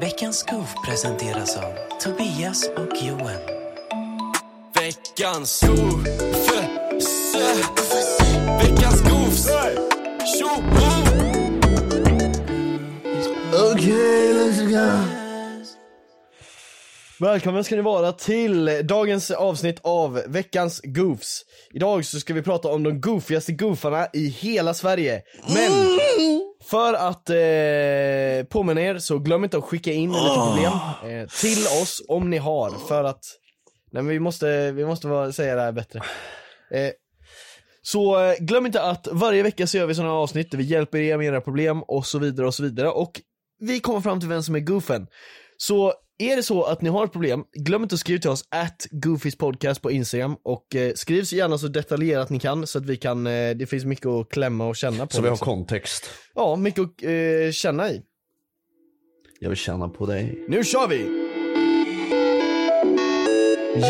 Veckans goof presenteras av Tobias och Johan. Veckans goof. Veckans goofs. Tjoho! Okej, let's go. Välkommen ska ni vara till dagens avsnitt av veckans goofs. Idag så ska vi prata om de goofigaste goofarna i hela Sverige. Men för att eh, påminna er så glöm inte att skicka in lite problem eh, till oss om ni har för att Nej men vi måste, vi måste vara, säga det här bättre. Eh, så eh, glöm inte att varje vecka så gör vi sådana avsnitt där vi hjälper er med era problem och så vidare och så vidare och vi kommer fram till vem som är goofen. Så är det så att ni har ett problem, glöm inte att skriva till oss at Goofys podcast på Instagram och eh, skriv så gärna så detaljerat ni kan så att vi kan, eh, det finns mycket att klämma och känna på. Så vi har kontext. Ja, mycket att eh, känna i. Jag vill känna på dig. Nu kör vi!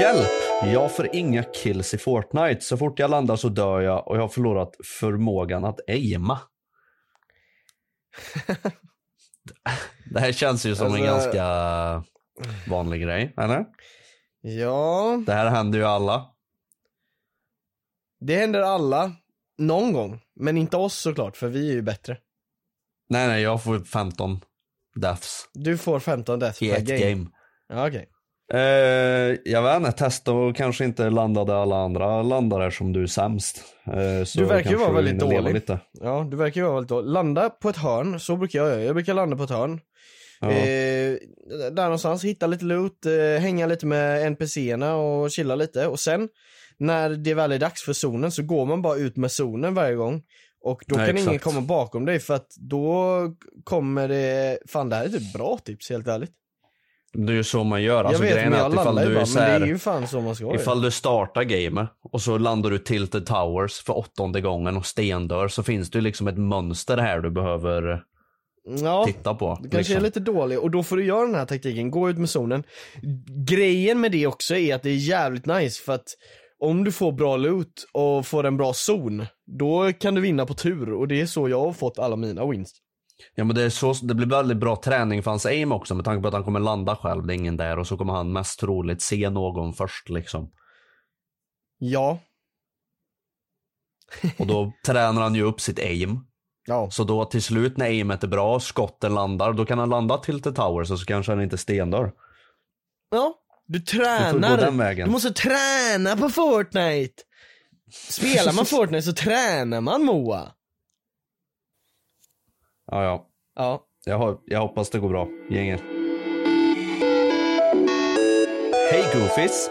Hjälp! Jag får inga kills i Fortnite. Så fort jag landar så dör jag och jag har förlorat förmågan att aima. Det här känns ju som en Alltså- ganska vanlig grej, eller? Ja, Det här händer ju alla. det händer alla någon gång, men inte oss såklart för vi är ju bättre. Nej, nej, jag får 15 deaths Du får 15 deaths i per ett game. game. Ja, okej. Eh, jag vet inte, testa och kanske inte landa där alla andra landar där som du är sämst. Eh, så Du verkar ju kanske vara du väldigt hinner leva dålig. Lite. Ja, du verkar ju vara väldigt dålig. Landa på ett hörn, så brukar jag göra. Jag brukar landa på ett hörn. Ja. Eh, där någonstans, hitta lite loot, eh, hänga lite med NPCerna och chilla lite. Och sen, när det väl är dags för zonen så går man bara ut med zonen varje gång. Och då Nej, kan ingen exakt. komma bakom dig för att då kommer det, fan det här är typ bra tips helt ärligt. Det är ju så man gör. Alltså jag vet men jag landar ju bara, men det är ju fan så man ska. Ifall du startar gamet och så landar du tilted towers för åttonde gången och stendör så finns det ju liksom ett mönster här du behöver ja. titta på. Du kanske liksom. är lite dålig och då får du göra den här taktiken, gå ut med zonen. Grejen med det också är att det är jävligt nice för att om du får bra loot och får en bra zon, då kan du vinna på tur och det är så jag har fått alla mina wins. Ja men det, är så, det blir väldigt bra träning för hans aim också med tanke på att han kommer landa själv, det är ingen där och så kommer han mest troligt se någon först liksom. Ja, Och då tränar han ju upp sitt aim. Ja, Så då till slut när aimet är bra, skotten landar, då kan han landa tilted towers och så kanske han inte stendör. ja. Du Du tränar, vägen. du måste träna på Fortnite! Spelar man Fortnite så tränar man Moa. Ja ja, Ja, jag, jag hoppas det går bra, gänget. Hej Goofies!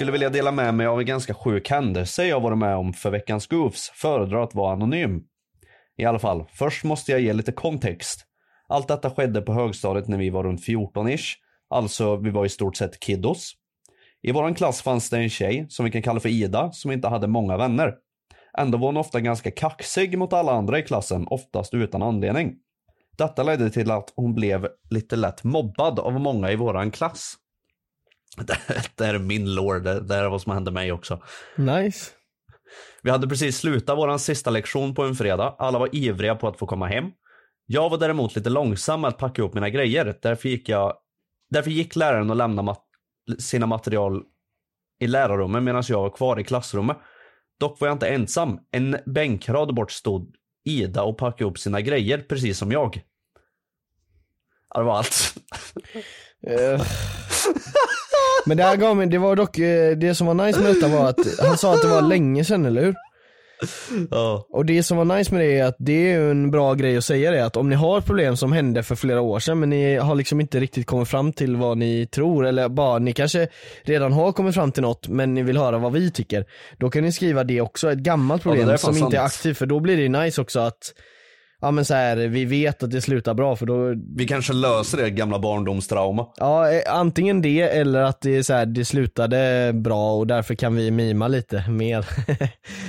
skulle vilja dela med mig av en ganska sjuk händelse jag varit med om för veckans Goofs. Föredrar att vara anonym. I alla fall, först måste jag ge lite kontext. Allt detta skedde på högstadiet när vi var runt 14-ish. Alltså, vi var i stort sett kiddos. I våran klass fanns det en tjej, som vi kan kalla för Ida, som inte hade många vänner. Ändå var hon ofta ganska kaxig mot alla andra i klassen, oftast utan anledning. Detta ledde till att hon blev lite lätt mobbad av många i våran klass. Det, här är min lore, det, det här är vad som hände mig också. Nice. Vi hade precis slutat vår sista lektion på en fredag. Alla var ivriga på att få komma hem. Jag var däremot lite långsam med att packa upp mina grejer. Därför gick, jag, därför gick läraren och lämnade mat, sina material i lärarrummet medan jag var kvar i klassrummet. Dock var jag inte ensam. En bänkrad bort stod Ida och packade upp sina grejer precis som jag. Ja, det var allt. Men det här gav mig, det var dock, eh, det som var nice med detta var att han sa att det var länge sedan eller hur? Ja. Och det som var nice med det är att det är en bra grej att säga det att om ni har problem som hände för flera år sedan men ni har liksom inte riktigt kommit fram till vad ni tror eller bara ni kanske redan har kommit fram till något men ni vill höra vad vi tycker. Då kan ni skriva det också, ett gammalt Ja, problem fan som inte är sant. aktivt för då blir det nice också att Ja men så här, vi vet att det slutar bra för då Vi kanske löser det gamla barndomstrauma. Ja, eh, antingen det eller att det, så här, det slutade bra och därför kan vi mima lite mer. Ja,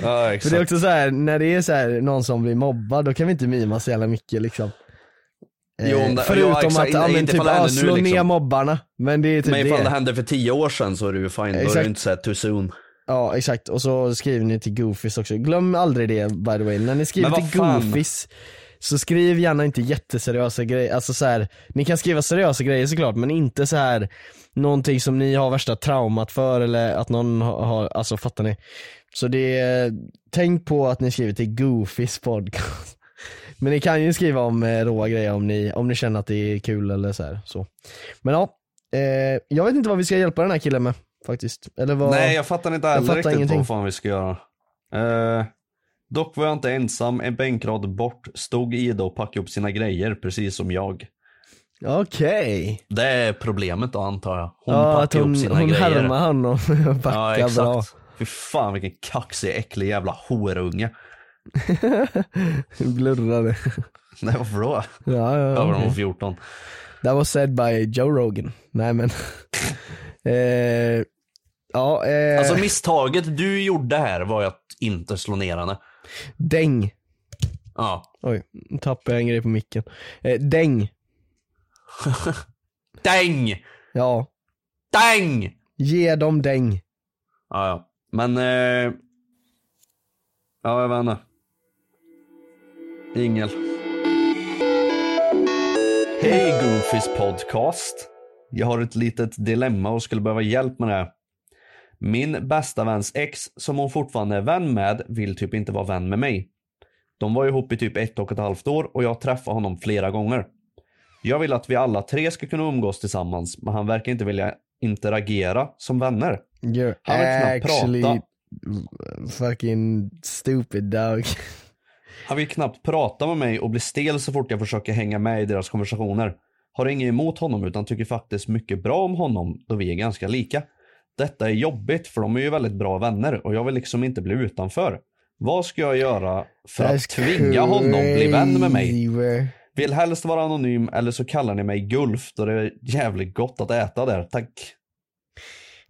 För det är exakt. också så här, när det är så här, någon som blir mobbad, då kan vi inte mima så jävla mycket liksom. Eh, Jo, det- Förutom ja, exakt. att, ja, men typ, ja, slå liksom. ner mobbarna. Men det är typ Men ifall det. det hände för tio år sedan så är det ju fine. Då är det Exakt. inte så här too soon. Ja exakt, och så skriver ni till Goofies också. Glöm aldrig det by the way, när ni skriver till fan? Så skriv gärna inte jätteseriösa grejer, alltså så här, ni kan skriva seriösa grejer såklart men inte så här någonting som ni har värsta traumat för eller att någon har, alltså fattar ni? Så det är, tänk på att ni skriver till Goofies podcast. Men ni kan ju skriva om eh, råa grejer om ni, om ni känner att det är kul eller så här, så. Men ja, eh, jag vet inte vad vi ska hjälpa den här killen med faktiskt. Eller vad... Nej, jag fattar inte heller riktigt ingenting. vad fan vi ska göra. Eh, dock var jag inte ensam. En bänkrad bort stod Ida och packade upp sina grejer, precis som jag. Okej. Det är problemet då antar jag. Hon Ja, packar hon, upp sina hon grejer. härmar honom och Ja, exakt. bra. Fy fan vilken kaxig, äcklig jävla horunge. Blurrade. Nej, varför då? Ja, ja, Över ja. hon var okej. 14. That was said by Joe Rogan. Nej men. eh, ja, eh, Alltså misstaget du gjorde här var ju att inte slå ner henne. Däng. Ja. Oj, nu tappade jag en grej på micken. Eh, däng. Däng! Ja, Däng! ge dem däng. Ja, ja. Men... Eh... Ja, jag vet inte. Ingel. Hej Goofys podcast. Jag har ett litet dilemma och skulle behöva hjälp med det. Min bästa väns ex, som hon fortfarande är vän med, vill typ inte vara vän med mig. De var ihop i typ ett och ett halvt år och jag träffade honom flera gånger. Jag vill att vi alla tre ska kunna umgås tillsammans, men han verkar inte vilja interagera som vänner. You're Han vill knappt prata. fucking stupid dog. Han vill knappt prata med mig och blir stel så fort jag försöker hänga med i deras konversationer. Har inget emot honom utan tycker faktiskt mycket bra om honom då vi är ganska lika. Detta är jobbigt för de är ju väldigt bra vänner och jag vill liksom inte bli utanför. Vad ska jag göra för att That's tvinga honom bli vän med mig? Vill helst vara anonym eller så kallar ni mig Gulf då det är jävligt gott att äta där, tack.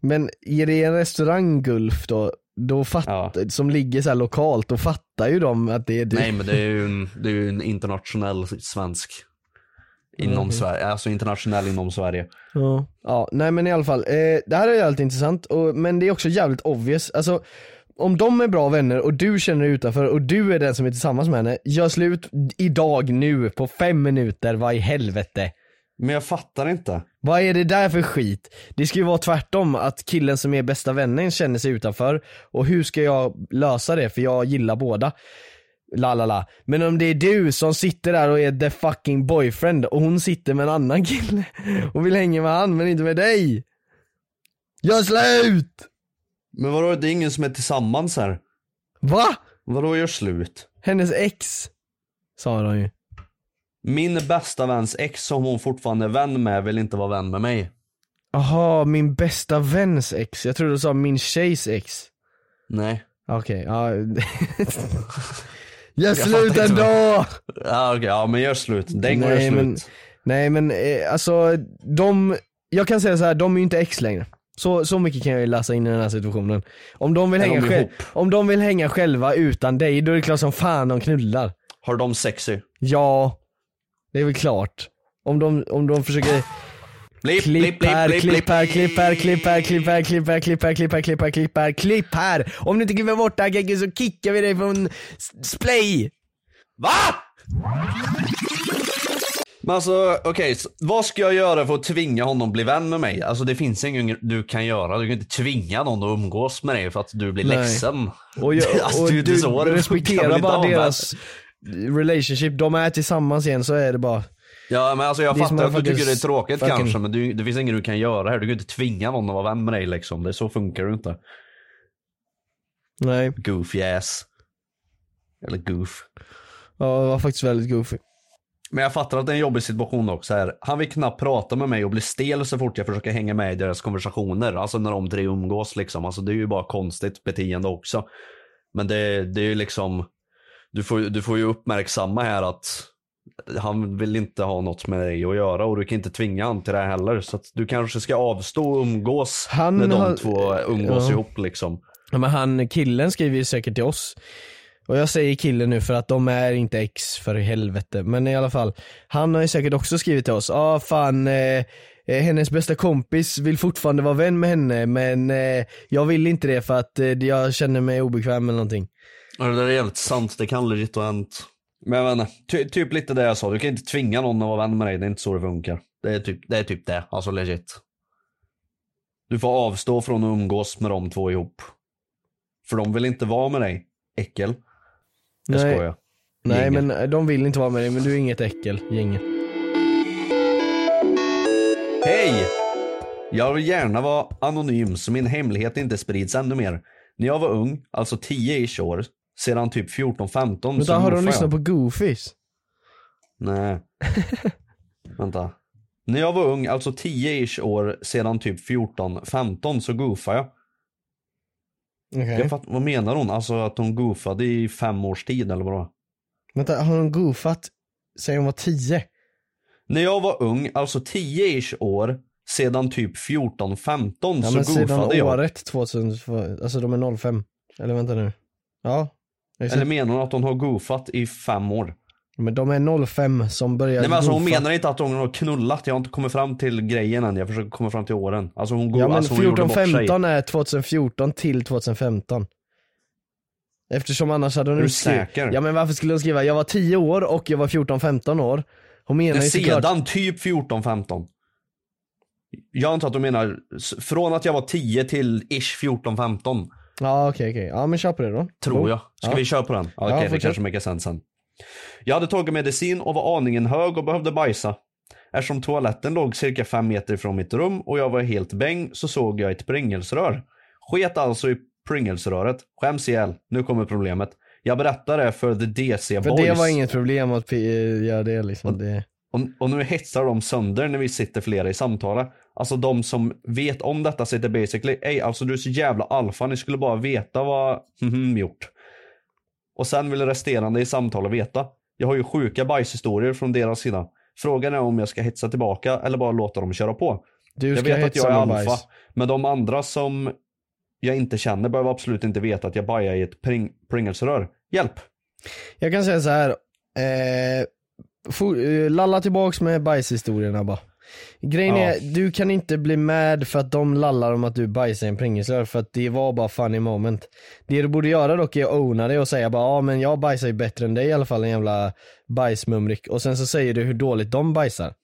Men är det en restaurang Gulf då, då fattar, som ligger så här lokalt, då fattar ju de att det är du. Nej men det är ju en, det är ju en internationell svensk. Inom Mhm. Sverige, alltså internationell inom Sverige. Ja. ja, nej men i alla fall, eh, det här är jävligt intressant, och, men det är också jävligt obvious. Alltså, om de är bra vänner och du känner dig utanför och du är den som är tillsammans med henne, gör slut idag nu på fem minuter, vad i helvete? Men jag fattar inte. Vad är det där för skit? Det ska ju vara tvärtom, att killen som är bästa vännen känner sig utanför. Och hur ska jag lösa det? För jag gillar båda. La la la. Men om det är du som sitter där och är the fucking boyfriend och hon sitter med en annan kille och vill hänga med han men inte med dig. Gör slut! Men vadå, det är ingen som är tillsammans här. Va? Vadå gör slut? Hennes ex. Sa de ju. Min bästa väns ex som hon fortfarande är vän med vill inte vara vän med mig. Aha, min bästa väns ex. Jag trodde du sa min tjejs ex. Nej. Okej, ja. Gör slut ändå! Ja, okej, ja men gör slut. Den går Nej, gör slut. men- Nej men eh, alltså, de, jag kan säga så här, de är ju inte ex längre. Så, så mycket kan jag ju läsa in i den här situationen. Om de vill, Är de hänga, själv, om de vill hänga själva utan dig, då är det klart som fan de knullar. Har de sexy? Ja, det är väl klart. Om de, om de försöker Blipp, Klipp här, klipp här, klipp här, klipp här, klipp här, klipp här, klipp här, klipp här, klipp här, klipp här, klipp här! Om du inte klipper bort det här Gegge så kickar vi dig från splay! Va? Men alltså okej, så vad ska jag göra för att tvinga honom bli vän med mig? Alltså det finns inget du kan göra, du kan inte tvinga någon att umgås med dig för att du blir Nej. ledsen. Och, jag, Alltså, och du man respekterar bara deras relationship, de är tillsammans igen så är det bara. Ja men alltså jag Det fattar att du tycker det är tråkigt fucking- kanske men du, det finns inget du kan göra här. Du kan inte tvinga någon att vara vän med dig liksom. Det så funkar det inte. Nej, Goofy ass. Eller goof. ja, det var faktiskt väldigt goofy. Men jag fattar att det är en jobbig situation också här. Han vill knappt prata med mig och bli stel så fort jag försöker hänga med i deras konversationer. Alltså när de tre umgås liksom. Alltså det är ju bara konstigt beteende också. Men det, det är ju liksom, du får, du får ju uppmärksamma här att han vill inte ha något med dig att göra och du kan inte tvinga han till det heller. Så att du kanske ska avstå och umgås Han när de har- två umgås ja. ihop liksom. Ja, men han, killen skriver ju säkert till oss. Och jag säger killen nu för att de är inte ex för helvete. Men i alla fall, han har ju säkert också skrivit till oss. Ja ah, fan, eh, eh, hennes bästa kompis vill fortfarande vara vän med henne men eh, jag vill inte det för att eh, jag känner mig obekväm eller någonting. Ja, det där är jävligt sant, det kan legit ha hänt. Men jag vet inte, ty, typ lite det jag sa, du kan inte tvinga någon att vara vän med dig, det är inte så det funkar. Det är typ det, är typ det. alltså legit. Du får avstå från att umgås med de två ihop. För de vill inte vara med dig, äckel. Jag Nej. skojar. Nej Gänget. men de vill inte vara med dig men du är inget äckel, gänget. Hej! Jag vill gärna vara anonym så min hemlighet inte sprids ännu mer. När jag var ung, alltså 10-ish år, sedan typ 14-15 Vänta, så har de lyssnat på Goofies? Nej. Vänta. När jag var ung, alltså 10-ish år, sedan typ 14-15 så goofade jag. Okej. jag fatt, vad menar hon? Alltså att hon goofade i fem års tid eller vadå? Vänta, har de goofat sen hon var 10? När jag var ung, alltså 10-ish år, sedan typ 14-15 Ja så men sedan goofade jag. året 2000, alltså de är 05. Eller vänta nu. Ja. Eller menar hon att hon har goofat i fem år? Men de är 05 som börjar Nej men alltså hon menar inte att hon har knullat, jag har inte kommit fram till grejen än, jag försöker komma fram till åren. Alltså hon, go- Ja men alltså, hon gjorde bort sig. 14-15 är 2014 till 2015. Eftersom annars hade hon Är du säker? Ja men varför skulle hon skriva jag var 10 år och jag var 14-15 år? Hon menar Men ju såklart sedan typ 14-15. Jag antar att du menar från att jag var 10 till ish 14-15. Ja okej okej, ja men kör på det då. Tror jag. Ska Ja. vi köra på den? Ja, Okej, det fortsätt. kanske make sense sen. Jag hade tagit medicin och var aningen hög och behövde bajsa. Eftersom toaletten låg cirka fem meter ifrån mitt rum och jag var helt bäng så såg jag ett Pringles-rör. Sket alltså i Pringles-röret. Skäms ihjäl. Nu kommer problemet. Jag berättar det för the DC För boys. det var inget problem att göra det liksom. Det... Och, och nu hetsar de sönder när vi sitter flera i samtalet. Alltså de som vet om detta sitter basically, ey alltså du är så jävla alfa, ni skulle bara veta vad mhm gjort. Och sen vill resterande i samtalet veta. Jag har ju sjuka bajshistorier från deras sida. Frågan är om jag ska hetsa tillbaka eller bara låta dem köra på. Du Jag vet att jag är alfa, bajs. men de andra som jag inte känner behöver absolut inte veta att jag bajar i ett pring Pringles-rör. Hjälp! Jag kan säga så här. Eh, for, eh, lalla tillbaks med bajshistorierna bara. Grejen Ja. är, du kan inte bli mad för att de lallar om att du bajsar i en Pringlesrör för att det var bara funny moment. Det du borde göra dock är att owna det och säga bara ja men jag bajsar ju bättre än dig i alla fall en jävla bajsmumrik och sen så säger du hur dåligt de bajsar.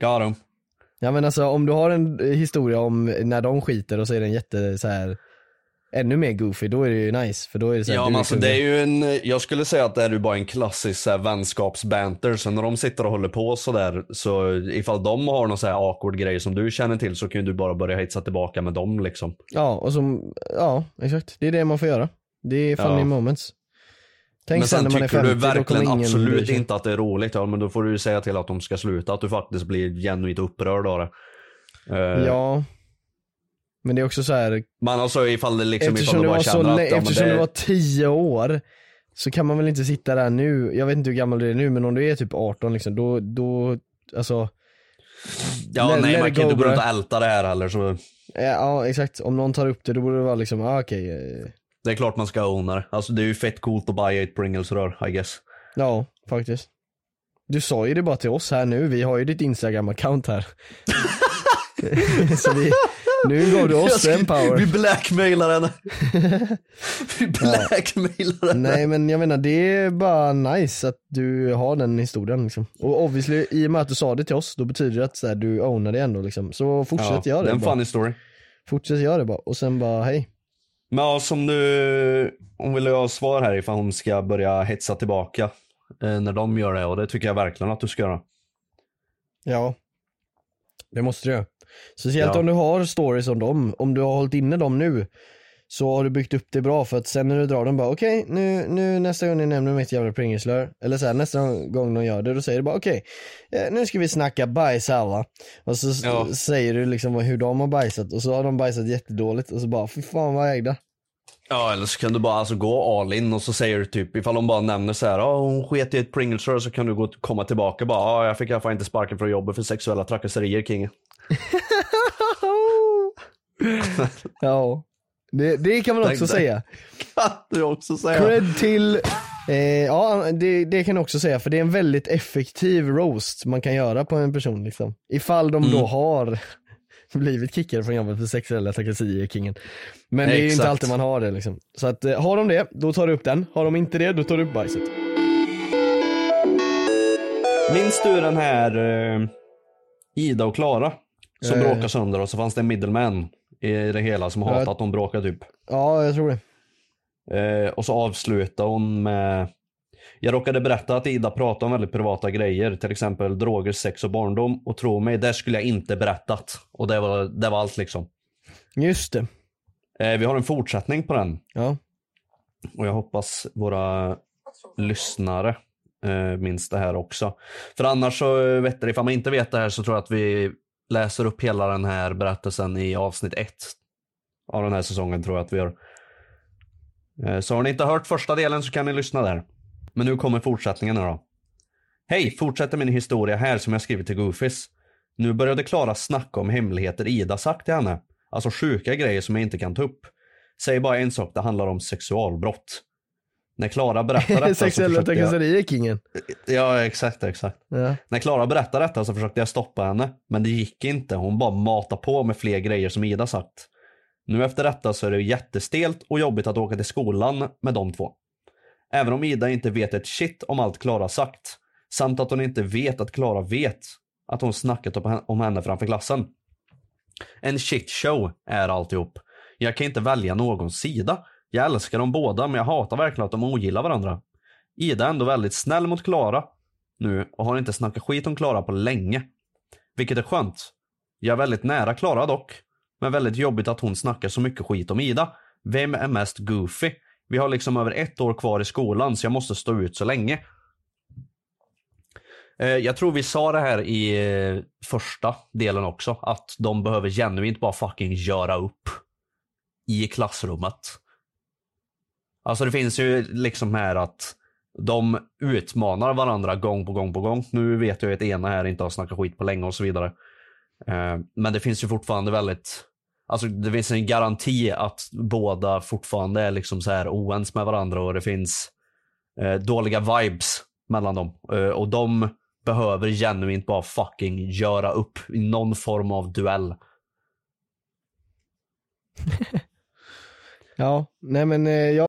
Got him. Ja men alltså om du har en historia om när de skiter och så är den jätte så här ännu mer goofy, då är det ju nice för då är det så här, Ja men alltså det är ju en, jag skulle säga att det är ju bara en klassisk så här, vänskapsbanter, så när de sitter och håller på sådär, så ifall de har någon så här awkward grej som du känner till så kan ju du bara börja hetsa tillbaka med dem liksom. Ja, och som, ja exakt. Det är det man får göra. Det är funny Ja. moments. Tänk men sen när man är tycker 50, du verkligen absolut inte att det är roligt, ja men då får du ju säga till att de ska sluta, att du faktiskt blir genuint upprörd av det. Eh, Ja. Men det är också så här, Men alltså ifall det liksom, ifall eftersom, du det bara var, så känner att, ja, eftersom det, det var tio år så kan man väl inte sitta där nu, jag vet inte hur gammal du är nu men om du är typ 18 liksom, då, då alltså Ja let- nej let man kan go, inte gå runt och älta det här heller så Ja, ja exakt, om någon tar upp det då borde det vara liksom, ah, okej, eh, det är klart man ska owna det. Alltså det är ju fett coolt att buy ett Pringles-rör I guess. ja faktiskt. Du sa ju det bara till oss här nu, vi har ju ditt instagram-account här. så vi, nu gav du oss en power. Vi blackmailar henne. vi blackmailar henne. Nej men jag menar det är bara nice att du har den historien liksom. Och obviously i och med att du sa det till oss, då betyder det att så här, du ownar det ändå liksom. Så fortsätt göra det det, är en funny story. Fortsätt göra det bara, och sen bara hej. Men ja, som du, hon vill ha svar här ifall hon ska börja hetsa tillbaka eh, när de gör det och det tycker jag verkligen att du ska göra. Ja. Det måste du göra. Speciellt Ja. om du har stories om dem, om du har hållit inne dem nu så har du byggt upp det bra för att sen när du drar dem bara okej nu, nu nästa gång ni nämner mitt jävla pringelslör eller så här, nästa gång de gör det då säger du bara okej eh, nu ska vi snacka bajs alla och så Ja. säger du liksom hur de har bajsat och så har de bajsat jättedåligt och så bara fy fan vad ägda. Ja eller så kan du bara alltså gå all in och så säger du typ ifall de bara nämner så här, ja hon sket i ett Pringles-rör så kan du gå komma tillbaka och bara, ja jag fick i alla fall inte sparken från jobbet för sexuella trakasserier king. ja, det, det kan man också säga. Kan du också säga. Cred till, eh, ja det, det kan jag också säga för det är en väldigt effektiv roast man kan göra på en person liksom. Ifall de Mm. då har blivit kickade från jobbet för sexuella trakasserier kingen. Men det är ju inte alltid man har det liksom. Så att eh, har de det, då tar du upp den. Har de inte det, då tar du upp bajset. Minns du den här eh, Ida och Klara? Som Eh. bråkade sönder och så fanns det en middleman i det hela som hatade att de bråkade typ. Ja, jag tror det. Eh, och så avslutade hon med Jag råkade berätta att Ida pratade om väldigt privata grejer, till exempel droger, sex och barndom. Och tro mig, det skulle jag inte berättat. Och det var, det var allt liksom. Just det. Eh, vi har en fortsättning på den. Ja. Och jag hoppas våra lyssnare eh, minns det här också. För annars så eh, vet du, ifall man inte vet det här så tror jag att vi läser upp hela den här berättelsen i avsnitt ett av den här säsongen tror jag att vi gör. Eh, så har ni inte hört första delen så kan ni lyssna där. Men nu kommer fortsättningen nu då. Hej, fortsätter min historia här som jag skrivit till Goofies. Nu började Klara snacka om hemligheter Ida sagt till henne. Alltså sjuka grejer som jag inte kan ta upp. Säg bara en sak, det handlar om sexualbrott. När Klara berättar detta så Sexuella jag... trakasserier kingen. Ja, exakt, exakt. Ja. När Klara berättade detta så försökte jag stoppa henne, men det gick inte. Hon bara matade på med fler grejer som Ida sagt. Nu efter detta så är det jättestelt och jobbigt att åka till skolan med de två. Även om Ida inte vet ett shit om allt Klara sagt, samt att hon inte vet att Klara vet att hon snackat om- om henne framför klassen. En shit show är alltihop. Jag kan inte välja någon sida. Jag älskar dem båda men jag hatar verkligen att de ogillar varandra. Ida är ändå väldigt snäll mot Klara nu och har inte snackat skit om Klara på länge. Vilket är skönt. Jag är väldigt nära Klara dock. Men väldigt jobbigt att hon snackar så mycket skit om Ida. Vem är mest goofy? Vi har liksom över ett år kvar i skolan så jag måste stå ut så länge. Eh, jag tror vi sa det här i eh, första delen också. Att de behöver genuint bara fucking göra upp. I klassrummet. Alltså det finns ju liksom här att de utmanar varandra gång på gång på gång. Nu vet jag att ena här inte har snackat skit på länge och så vidare. Eh, men det finns ju fortfarande väldigt, alltså det finns en garanti att båda fortfarande är liksom så här oens med varandra och det finns eh, dåliga vibes mellan dem. Eh, och de behöver genuint bara fucking göra upp i någon form av duell. Ja, nej men jag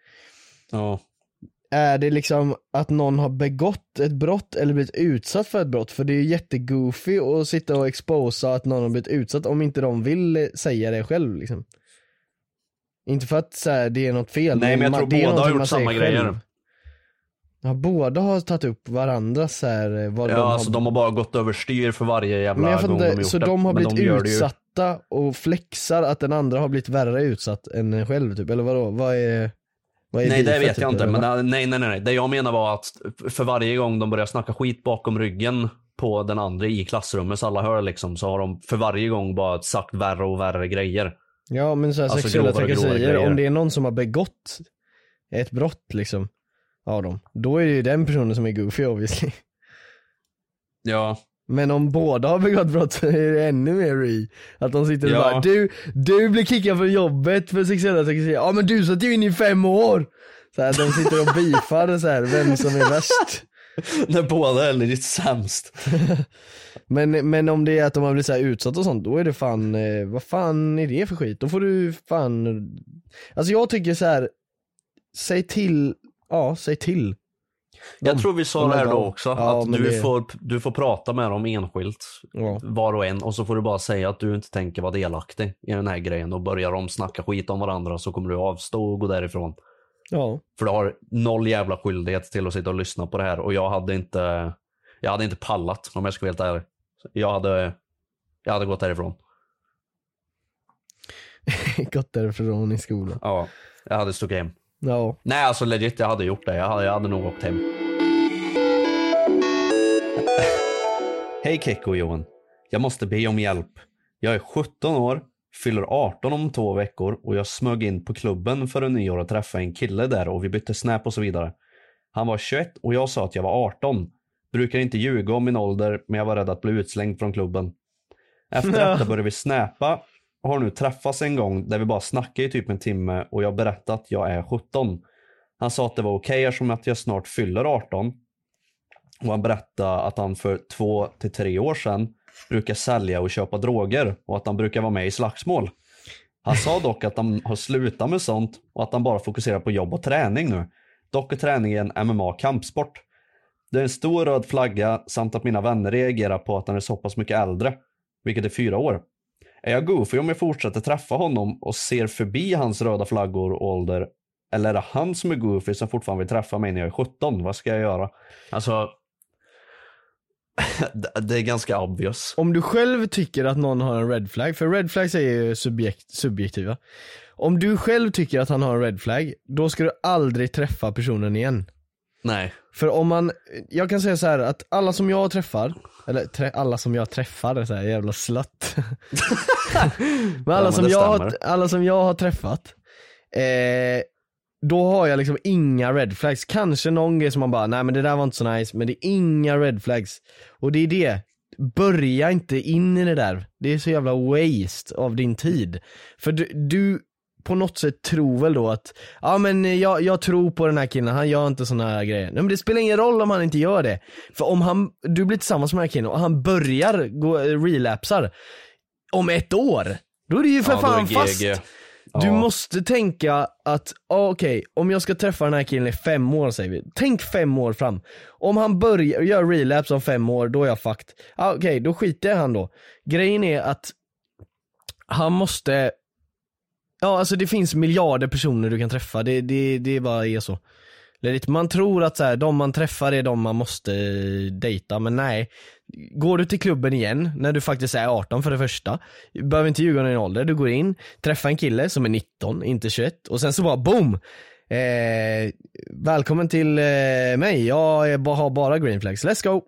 Ja. Är det liksom att någon har begått ett brott eller blivit utsatt för ett brott? För det är ju jättegoofy att sitta och exposa att någon har blivit utsatt om inte de vill säga det själv liksom. Inte för att så här, det är något fel. Nej men jag tror båda har gjort samma själv. grejer. Ja, båda har tagit upp varandras så här, vad Ja, de har alltså de har bara gått överstyr för varje jävla Men jag gång fattar de har inte, gjort så det. de har Men blivit de ju- utsatta och flexar att den andra har blivit värre utsatt än en själv typ, eller vadå? Vad är Nej det beefet, vet typ, jag inte, eller men vad? nej, nej nej. Det jag menar var att för varje gång de börjar snacka skit bakom ryggen på den andra i klassrummet så alla hör liksom så har de för varje gång bara sagt värre och värre grejer. Ja men så här, Alltså, sexuella trakasserier, om det är någon som har begått ett brott liksom av dem, då är det ju den personen som är goofy obviously. Ja, Men om båda har begått brott så är det ännu mer re. Att de sitter och Ja. bara du, du blir kickad från jobbet för sexuella trakasserier, ja men du satt ju in i fem år! Så här, de sitter och beefar så här, vem som är värst. när båda är lite sämst. Men, men om det är att de har blivit så här utsatt och sånt, då är det fan, eh, vad fan är det för skit? Då får du fan, alltså jag tycker så här. säg till, ja säg till. Jag tror vi sa de det här då också, Ja, att du, det- får, du får prata med dem enskilt, Ja. var och en, och så får du bara säga att du inte tänker vara delaktig i den här grejen och börjar de snacka skit om varandra så kommer du avstå och gå därifrån. Ja. För du har noll jävla skyldighet till att sitta och lyssna på det här och jag hade inte, jag hade inte pallat om jag ska vara helt ärlig. Jag hade, jag hade gått därifrån. Gått därifrån i skolan. Ja, jag hade stuckit hem. Ja. Nej alltså legit, jag hade gjort det. Jag hade, jag hade nog åkt hem. Hej Kekko och Johan. Jag måste be om hjälp. Jag är 17 år, fyller 18 om två veckor och jag smög in på klubben för en nyår och träffade en kille där och vi bytte snap och så vidare. Han var 21 och jag sa att jag var 18. Brukar inte ljuga om min ålder men jag var rädd att bli utslängd från klubben. Efter detta började vi och har nu träffats en gång där vi bara snackade i typ en timme och jag berättade att jag är 17. Han sa att det var okej eftersom att jag snart fyller 18. Och han berättade att han för två till tre år sedan brukar sälja och köpa droger och att han brukar vara med i slagsmål. Han sa dock att han har slutat med sånt och att han bara fokuserar på jobb och träning nu. Dock är träningen MMA kampsport. Det är en stor röd flagga samt att mina vänner reagerar på att han är så pass mycket äldre, vilket är fyra år. Är jag goofy om jag fortsätter träffa honom och ser förbi hans röda flaggor och ålder? Eller är det han som är goofy som fortfarande vill träffa mig när jag är 17? Vad ska jag göra? Alltså, det- är ganska obvious. Om du själv tycker att någon har en red flag, för red flags är ju subjekt, subjektiva. Om du själv tycker att han har en red flag, då ska du aldrig träffa personen igen. Nej. För om man, jag kan säga så här att alla som jag träffar, eller trä, alla som jag träffar, så här, jävla slött. men alla, men som jag har, alla som jag har träffat, eh, då har jag liksom inga red flags. Kanske någon grej som man bara, nej men det där var inte så nice, men det är inga red flags. Och det är det, börja inte in i det där. Det är så jävla waste av din tid. För du, du på något sätt tror väl då att, ja men jag, jag tror på den här killen, han gör inte såna här grejer. Nej, men det spelar ingen roll om han inte gör det. För om han, du blir tillsammans med den här killen och han börjar gå, relapsar om ett år, då är det ju för Ja, fan fast. Du Ja. måste tänka att, ah, okej, om jag ska träffa den här killen i fem år säger vi. Tänk fem år fram. Om han börjar gör relapse om fem år, då är jag fucked. Ah, okej, då skiter jag han då. Grejen är att han måste, ja alltså det finns miljarder personer du kan träffa, det, det, det bara är så. Man tror att så här, de man träffar är de man måste eh, dejta, men nej. Går du till klubben igen, när du faktiskt är 18 för det första, behöver inte ljuga om din ålder, du går in, träffar en kille som är 19, inte 21, och sen så bara boom! Eh, välkommen till eh, mig, jag bara- har bara green flags, let's go!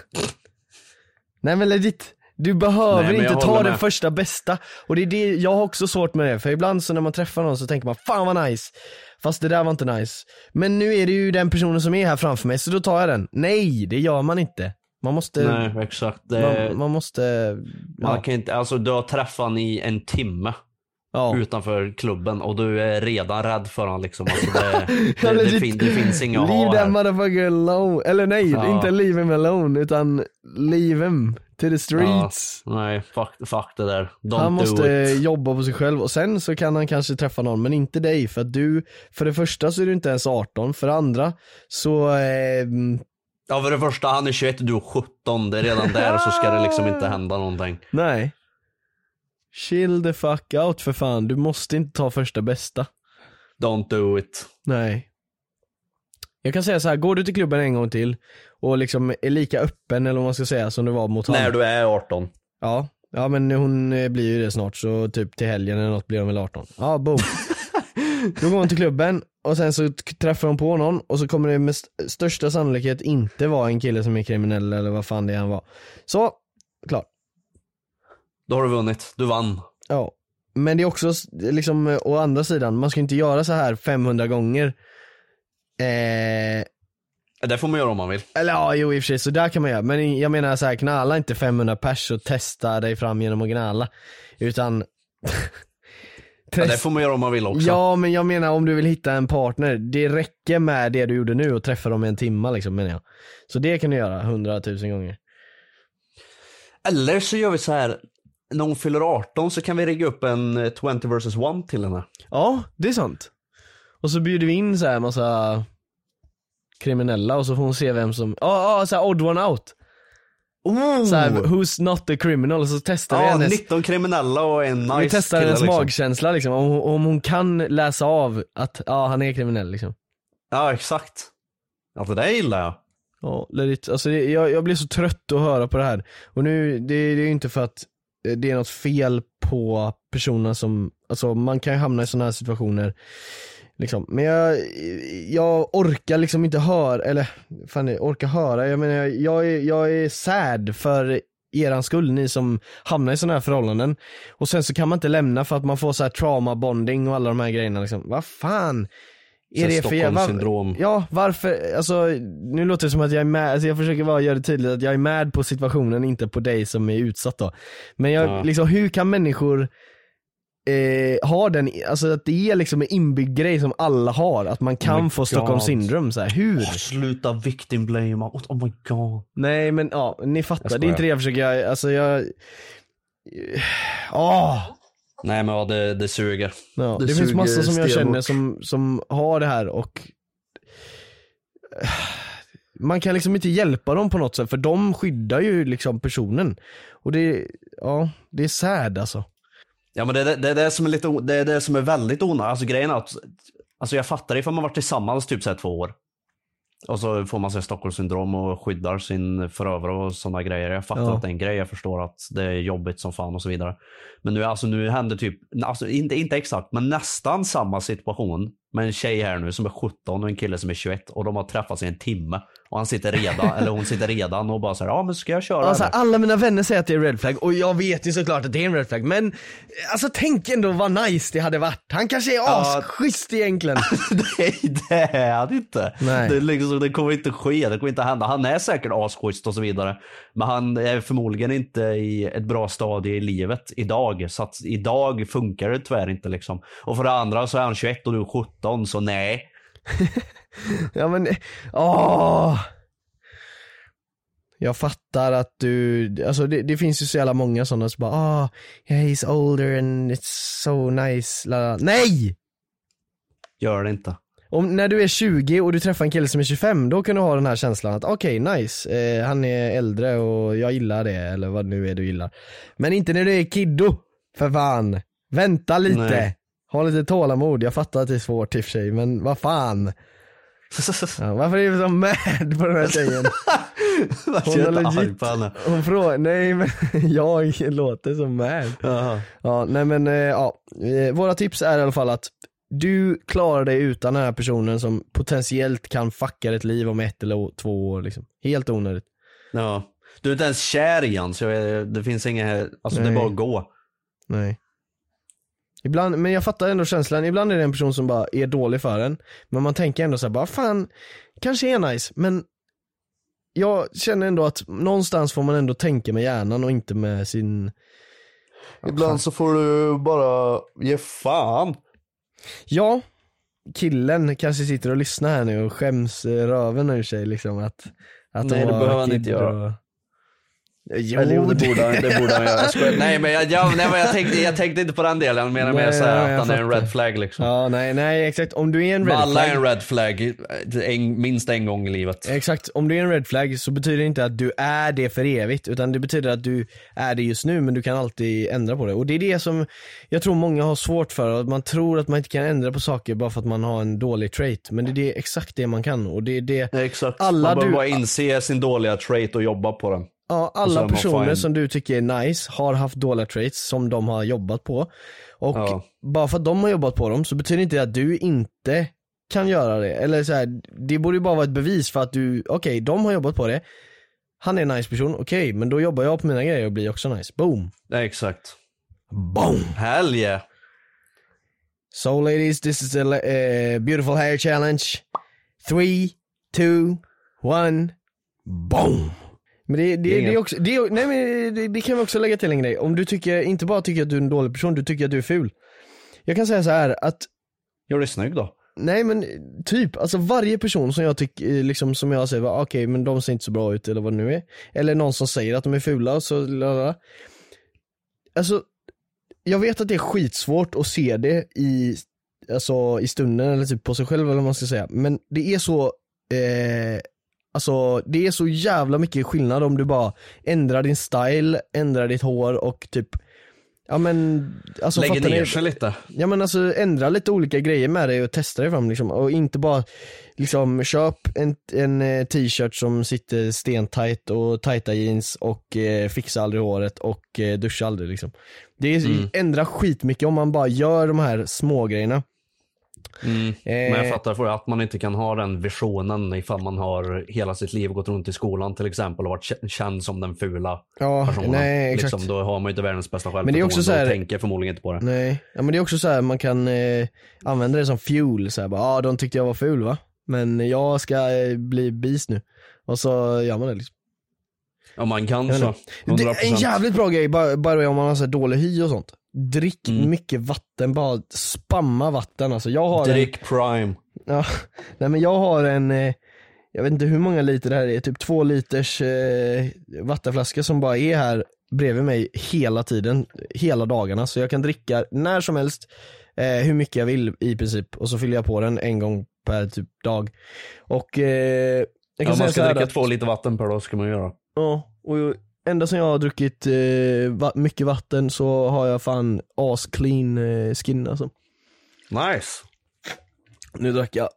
Nej men legit, du behöver Nej, inte ta den första bästa. Och det är det, jag har också svårt med det, för ibland så när man träffar någon så tänker man fan vad nice. Fast det där var inte nice. Men nu är det ju den personen som är här framför mig, så då tar jag den. Nej, det gör man inte. Man måste, Nej exakt. Det, man, man måste, man ja. kan inte, alltså du har träffat han i en timme ja. utanför klubben och du är redan rädd för honom liksom. Alltså det, det, det, legit. fin, det finns inga att Leave ha that här. motherfucker alone. Eller nej, Ja. inte leave him alone, utan leave him to the streets. Nej, fuck, fuck det där. Don't Han måste jobba på sig själv och sen så kan han kanske träffa någon men inte dig för att du, för det första så är du inte ens 18, för det andra så, eh, Ja för det första, han är 21 och du är 17. Det är redan där så ska det liksom inte hända någonting. nej. Chill the fuck out för fan, du måste inte ta första bästa. Don't do it. Nej. Jag kan säga så här, går du till klubben en gång till och liksom är lika öppen eller vad man ska säga som du var mot När honom. du är 18. Ja, ja men hon eh, blir ju det snart så typ till helgen eller något blir hon väl 18. Ja, boom. Då går hon till klubben och sen så träffar hon på någon och så kommer det med st- största sannolikhet inte vara en kille som är kriminell eller vad fan det är han var. Så, klart. Då har du vunnit. Du vann. Ja. Men det är också liksom eh, å andra sidan, man ska inte göra så här 500 gånger. Eh, Det får man göra om man vill. eller ja, jo i och för sig, så där kan man göra. Men jag menar så här, knalla inte 500 pers och testa dig fram genom att gnalla. Utan Ja, det får man göra om man vill också. Ja men jag menar om du vill hitta en partner, det räcker med det du gjorde nu och träffa dem i en timma liksom menar jag. Så det kan du göra hundratusen gånger. Eller så gör vi så här. När hon fyller 18 så kan vi rigga upp en eh, 20 vs 1 till henne. Ja, det är sant. Och så bjuder vi in så här massa kriminella och så får hon se vem som, ja ja såhär odd one out. Oh! Så här, who's not the criminal och så testar vi ja, hennes 19 kriminella och en nice Vi testar hennes liksom. magkänsla liksom, om, hon- om hon kan läsa av att ja, han är kriminell liksom. Ja, exakt. Ja, det där gillar jag. Ja. Alltså det, jag, jag blir så trött att höra på det här. Och nu, det, det är ju inte för att eh, det är något fel på personerna som, alltså man kan ju hamna i sådana här situationer. Liksom. Men jag, jag orkar liksom inte höra, eller fan jag orkar höra, jag menar jag, jag, är, jag är sad för eran skull, ni som hamnar i sådana här förhållanden. Och sen så kan man inte lämna för att man får så här trauma bonding och alla de här grejerna liksom. Vad fan? Är det? Var- Stockholmssyndrom. Ja, varför, alltså nu låter det som att jag är med, alltså jag försöker bara göra det tydligt att jag är med på situationen, inte på dig som är utsatt då. Men jag, Ja. liksom hur kan människor eh, ha den, alltså att det är liksom en inbyggd grej som alla har, att man kan my få Stockholm syndrom så här. hur? Åh, sluta victim blame. Oh, oh my god. Nej men ja, ni fattar, det är inte det jag försöker alltså jag Åh! Nej men ja, det, det suger. Ja, Det det, finns suger massa som jag känner som, som har det här och man kan liksom inte hjälpa dem på något sätt för de skyddar ju liksom personen. Och det, ja, det är sad alltså. Ja men det, det, det är det som är lite, det är det som är väldigt onödigt. Alltså grejen är att, alltså jag fattar ifall man varit tillsammans typ så här två år. Och så får man sig Stockholmssyndrom och skyddar sin förövare och sådana grejer. Jag fattar Ja. att det är en grej, jag förstår att det är jobbigt som fan och så vidare. Men nu, alltså, nu händer typ, alltså, inte, inte exakt, men nästan samma situation med en tjej här nu som är 17 och en kille som är 21 och de har träffats i en timme. Och han sitter redan, eller hon sitter redan och bara så här, ja men ska jag köra Alltså, eller? alla mina vänner säger att det är red flag och jag vet ju såklart att det är en red flag men alltså tänk ändå vad nice det hade varit. Han kanske är Ja. asschysst egentligen. Nej det är han inte. Nej. Det, liksom, det kommer inte ske, det kommer inte hända. Han är säkert asschysst och så vidare. Men han är förmodligen inte i ett bra stadie i livet idag. Så att idag funkar det tyvärr inte liksom. Och för det andra så är han 21 och du är 17 så nej. Ja men, åh! Jag fattar att du, alltså det, det finns ju så jävla många sådana som bara ah, yeah, he's older and it's so nice, la. Nej! Gör det inte. Om, när du är 20 och du träffar en kille som är 25, då kan du ha den här känslan att okej, nice, eh, han är äldre och jag gillar det, eller vad nu är du gillar. Men inte när du är kiddo, för fan. Vänta lite. Nej. Ha lite tålamod, jag fattar att det är svårt i och för sig men vad fan. Ja, varför är du så mad på den här tjejen? Hon har legit-. Hon frågar, nej men jag låter så mad. Jaha. Ja, nej men eh, ja, Eh, våra tips är i alla fall att du klarar dig utan den här personen som potentiellt kan fucka ditt liv om ett eller två år liksom. Helt onödigt. Ja. Du är inte ens kär i han så det finns inget, alltså det är Nej. bara att gå. Nej. Ibland, men jag fattar ändå känslan, ibland är det en person som bara är dålig för en. Men man tänker ändå såhär bara, fan, kanske är nice, men jag känner ändå att någonstans får man ändå tänka med hjärnan och inte med sin Ibland så får du bara ge fan. Ja, killen kanske sitter och lyssnar här nu och skäms röven ur sig liksom att, att Nej, det behöver han inte göra. Och... Jo, Eller jo, det borde han, det borde han göra. Jag skojar. Nej men, jag, jag, nej, men jag, tänkte, jag tänkte inte på den delen, menar mer Nej, såhär nej, att han är en red flag liksom. Ja, nej, nej exakt. Om du är en red Alla flag, är en red flag, en, minst en gång i livet. exakt, om du är en red flag så betyder det inte att du är det för evigt, utan det betyder att du är det just nu, men du kan alltid ändra på det. Och det är det som jag tror många har svårt för, att man tror att man inte kan ändra på saker bara för att man har en dålig trait. Men det är det, exakt det man kan, och det är det Exakt. Alla Man behöver du- bara inse sin dåliga trait och jobba på den. Ja, alla personer fine. som du tycker är nice har haft dåliga traits som de har jobbat på. Och Ja. bara för att de har jobbat på dem så betyder inte det att du inte kan göra det. Eller så här, det borde ju bara vara ett bevis för att du, okej, de har jobbat på det. Han är en nice person, okej, men då jobbar jag på mina grejer och blir också nice. Boom! Nej, exakt. Boom! Hell yeah. So ladies, this is a uh, beautiful hair challenge. Three, two, one, boom! Men det, det, det, är också, det, nej men det, det kan vi också lägga till en grej. Om du tycker, inte bara tycker att du är en dålig person, du tycker att du är ful. Jag kan säga så här att, Gör dig snygg då. nej men typ, alltså varje person som jag tycker, eh, liksom som jag säger, okej men de ser inte så bra ut eller vad det nu är. Eller någon som säger att de är fula, så lalala. Alltså, jag vet att det är skitsvårt att se det i, alltså, i stunden eller typ på sig själv eller vad man ska säga. Men det är så, eh, alltså det är så jävla mycket skillnad om du bara ändrar din style, ändrar ditt hår och typ Ja men, alltså Lägger ner sig lite. Ja men alltså ändra lite olika grejer med dig och testa dig fram liksom. Och inte bara liksom köp en, en eh, t-shirt som sitter stentajt och tajta jeans och eh, fixa aldrig håret och eh, duscha aldrig liksom. Det är, Mm. ändra skitmycket om man bara gör de här små grejerna. Mm. Eh, Men jag fattar för att man inte kan ha den visionen ifall man har hela sitt liv gått runt i skolan till exempel och varit kä- känd som den fula Ja, personen. nej exakt. Liksom, då har man ju inte världens bästa Men det är också självförtroende så här- och tänker förmodligen inte på det. Nej, ja men det är också så här man kan eh, använda det som fuel så här, bara, ah, de tyckte jag var ful va? Men jag ska eh, bli bis nu. Och så gör man det liksom. Ja man kan så. vet inte. 100%. Det är en jävligt bra grej, way, om man har så dålig hy och sånt. Drick Mm. mycket vatten, bara spamma vatten alltså. Jag har en, Drick prime. ja, nej men jag har en, eh, jag vet inte hur många liter det här är, typ två liters eh, vattenflaska som bara är här bredvid mig hela tiden, hela dagarna. Så jag kan dricka när som helst, eh, hur mycket jag vill i princip. Och så fyller jag på den en gång per typ dag. Och eh, jag kan Ja, säga man ska dricka att- två liter vatten per dag ska man göra. Ja, och ända som jag har druckit eh, va- mycket vatten så har jag fan as clean eh, skin alltså. Nice. Nu drack jag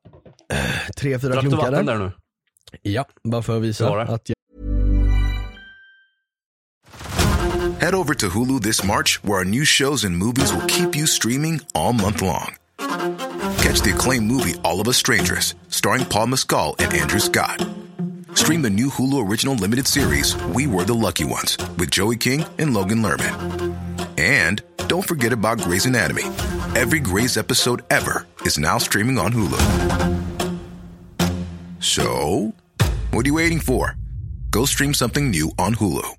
eh, tre, fyra Drack du klunkar vatten där. nu? Ja, bara för att visa att jag Head over to Hulu this March, where our new shows and movies will keep you streaming all month long. Catch the acclaimed movie All of Us Strangers, starring Paul Mescal and Andrew Scott. Stream the new Hulu original limited series We Were the Lucky Ones with Joey King and Logan Lerman. And don't forget about Grey's Anatomy. Every Grey's episode ever is now streaming on Hulu. So, what are you waiting for? Go stream something new on Hulu.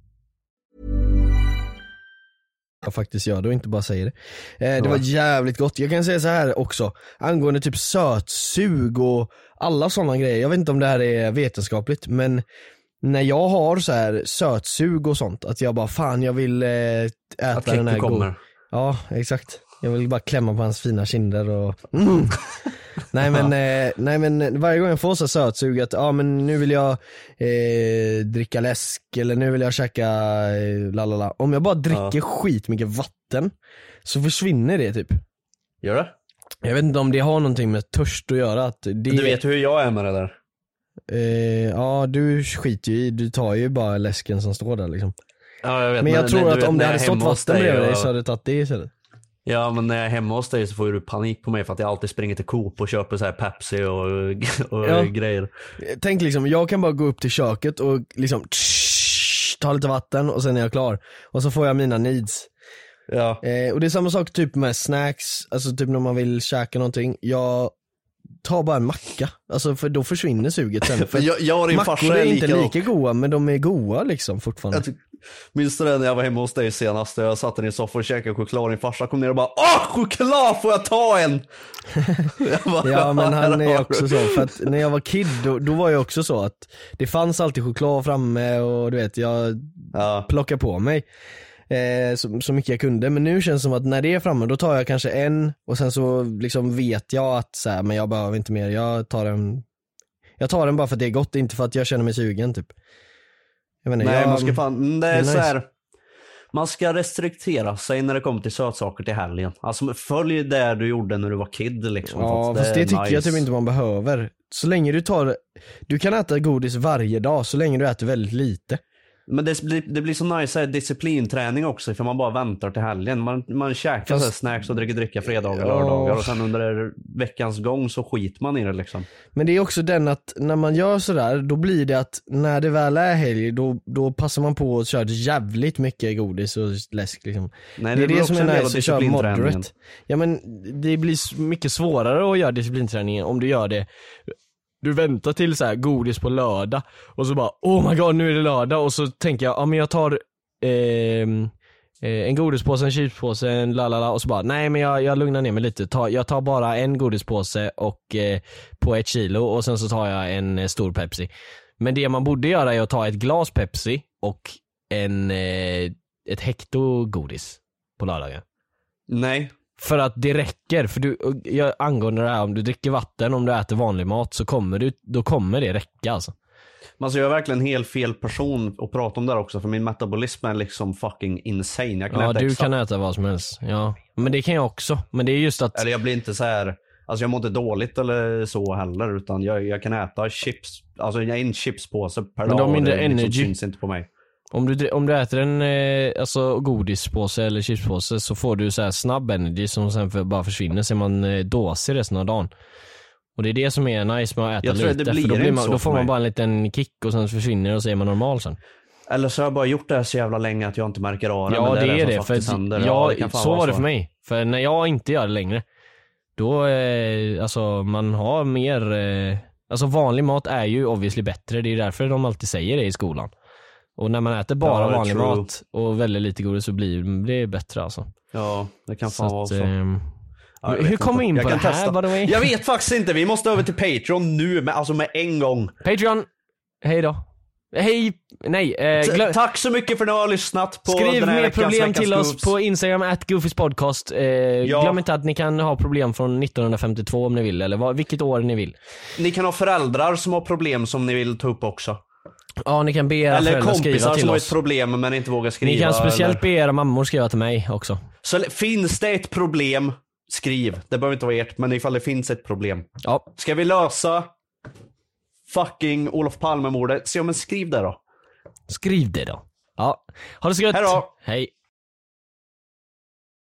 jag faktiskt gör det och inte bara säger det. Eh, det var jävligt gott. Jag kan säga så här också, angående typ sötsug och alla sådana grejer. Jag vet inte om det här är vetenskapligt men när jag har så här sötsug och sånt, att jag bara fan jag vill eh, äta Att den här kommer. Ja, exakt. Jag vill bara klämma på hans fina kinder och mm. nej, men, eh, nej men varje gång jag får så sötsug att, ja men nu vill jag eh, dricka läsk eller nu vill jag käka eh, lalala. Om jag bara dricker skitmycket vatten så försvinner det typ. Gör det? Jag vet inte om det har någonting med törst att göra. Att det, Du vet hur jag är med det där. eh, ja du skiter ju i, du tar ju bara läsken som står där liksom. Ja, jag vet, Men jag tror du att vet, om det hade stått vatten bredvid dig så hade du tagit det istället. Ja men när jag är hemma hos dig så får du panik på mig för att jag alltid springer till Coop och köper så här Pepsi och, och Ja. grejer. Tänk liksom, jag kan bara gå upp till köket och liksom tsch, ta lite vatten och sen är jag klar. Och så får jag mina needs. Ja. Eh, och det är samma sak typ med snacks, alltså typ när man vill käka någonting. Jag tar bara en macka, alltså för då försvinner suget sen. För Jag, jag och din farsa mackor är är inte lika, lika goda men de är goda liksom fortfarande. Jag Minns du det när jag var hemma hos dig senast? Jag satt i din soffa och käkade choklad och din farsa kom ner och bara Åh choklad får jag ta en? Jag bara, Ja men "Här han är du." också så, för att när jag var kid då, då var jag också så att det fanns alltid choklad framme och du vet jag Ja. plockade på mig eh, så, så mycket jag kunde. Men nu känns det som att när det är framme då tar jag kanske en och sen så liksom vet jag att så här, men jag behöver inte mer, jag tar en Jag tar den bara för att det är gott, inte för att jag känner mig sugen typ. Jag inte, Nej jag, man ska fan, det är, det är så nice. här. Man ska restriktera sig när det kommer till sötsaker till helgen. Alltså följ det du gjorde när du var kid liksom. Ja fast det är tycker jag nice. typ inte man behöver. Så länge du tar, du kan äta godis varje dag så länge du äter väldigt lite. Men det blir, det blir så nice här, disciplinträning också för man bara väntar till helgen. Man, man käkar Fast- så snacks och dricker dricka fredagar och lördagar och sen under veckans gång så skiter man i det liksom. Men det är också den att när man gör sådär, då blir det att när det väl är helg, då, då passar man på att köra jävligt mycket godis och läsk liksom. Nej, det är blir det som är nice att köra moderate. Ja men det blir mycket svårare att göra disciplinträningen om du gör det du väntar till så här godis på lördag och så bara oh my god nu är det lördag och så tänker jag, ja men jag tar ehm, eh, en godispåse, en chipspåse, en lalala och så bara nej men jag, jag lugnar ner mig lite. Ta, jag tar bara en godispåse och eh, på ett kilo och sen så tar jag en eh, stor Pepsi. Men det man borde göra är att ta ett glas Pepsi och en, eh, ett hekto godis på lördagen. Nej. För att det räcker, för du, jag, angående det här om du dricker vatten, om du äter vanlig mat så kommer du, då kommer det räcka alltså. Men alltså jag är verkligen helt fel person att prata om det här också för min metabolism är liksom fucking insane. Jag kan Ja äta du exakt, kan äta vad som helst, ja. Men det kan jag också, men det är just att, Eller jag blir inte så här. Alltså jag mår inte dåligt eller så heller utan jag, jag kan äta chips, alltså en chipspåse per Men dag. de har och mindre det liksom energy. syns inte på mig. Om du, om du äter en eh, alltså godispåse eller chipspåse så får du så här snabb energy som sen för, bara försvinner, så är man eh, dåsig resten av dagen. Och det är det som är nice med att äta det lite, blir för då, blir man, då får man bara en liten kick och sen försvinner det och så är man normal sen. Eller så har jag bara gjort det här så jävla länge att jag inte märker av det. Ja men det är det, för att, ja, det så var det för mig. För när jag inte gör det längre, då, eh, alltså man har mer, eh, alltså vanlig mat är ju obviously bättre, det är därför de alltid säger det i skolan. Och när man äter bara Ja, vanlig true. mat och väldigt lite godis så blir det bättre alltså. Ja, det kan Så fan vara att, så. ehm, Ja, hur kom vi in Jag på det här testa. by the way? Jag vet faktiskt inte, vi måste över till Patreon nu, med, alltså med en gång. Patreon, hej då. Hej, nej, eh, Tack så mycket för att ni har lyssnat på Skriv den här mer veckans problem Veckans till oss Scoops. på Instagram, at Goofyspodcast. Eh, Glöm inte att ni kan ha problem från 1952 om ni vill, eller vad, vilket år ni vill. Ni kan ha föräldrar som har problem som ni vill ta upp också. Ja, ni kan be era Eller föräldrar skriva kompisar till som har ett oss. problem men inte vågar skriva. Ni kan speciellt eller... be era mammor skriva till mig också. Så finns det ett problem, skriv. Det behöver inte vara ert, men ifall det finns ett problem. Ja, Ska vi lösa fucking Olof Palme-mordet? Så ja, men skriv det då. skriv det då. Ja, ha det så gött. Hej då. Hej.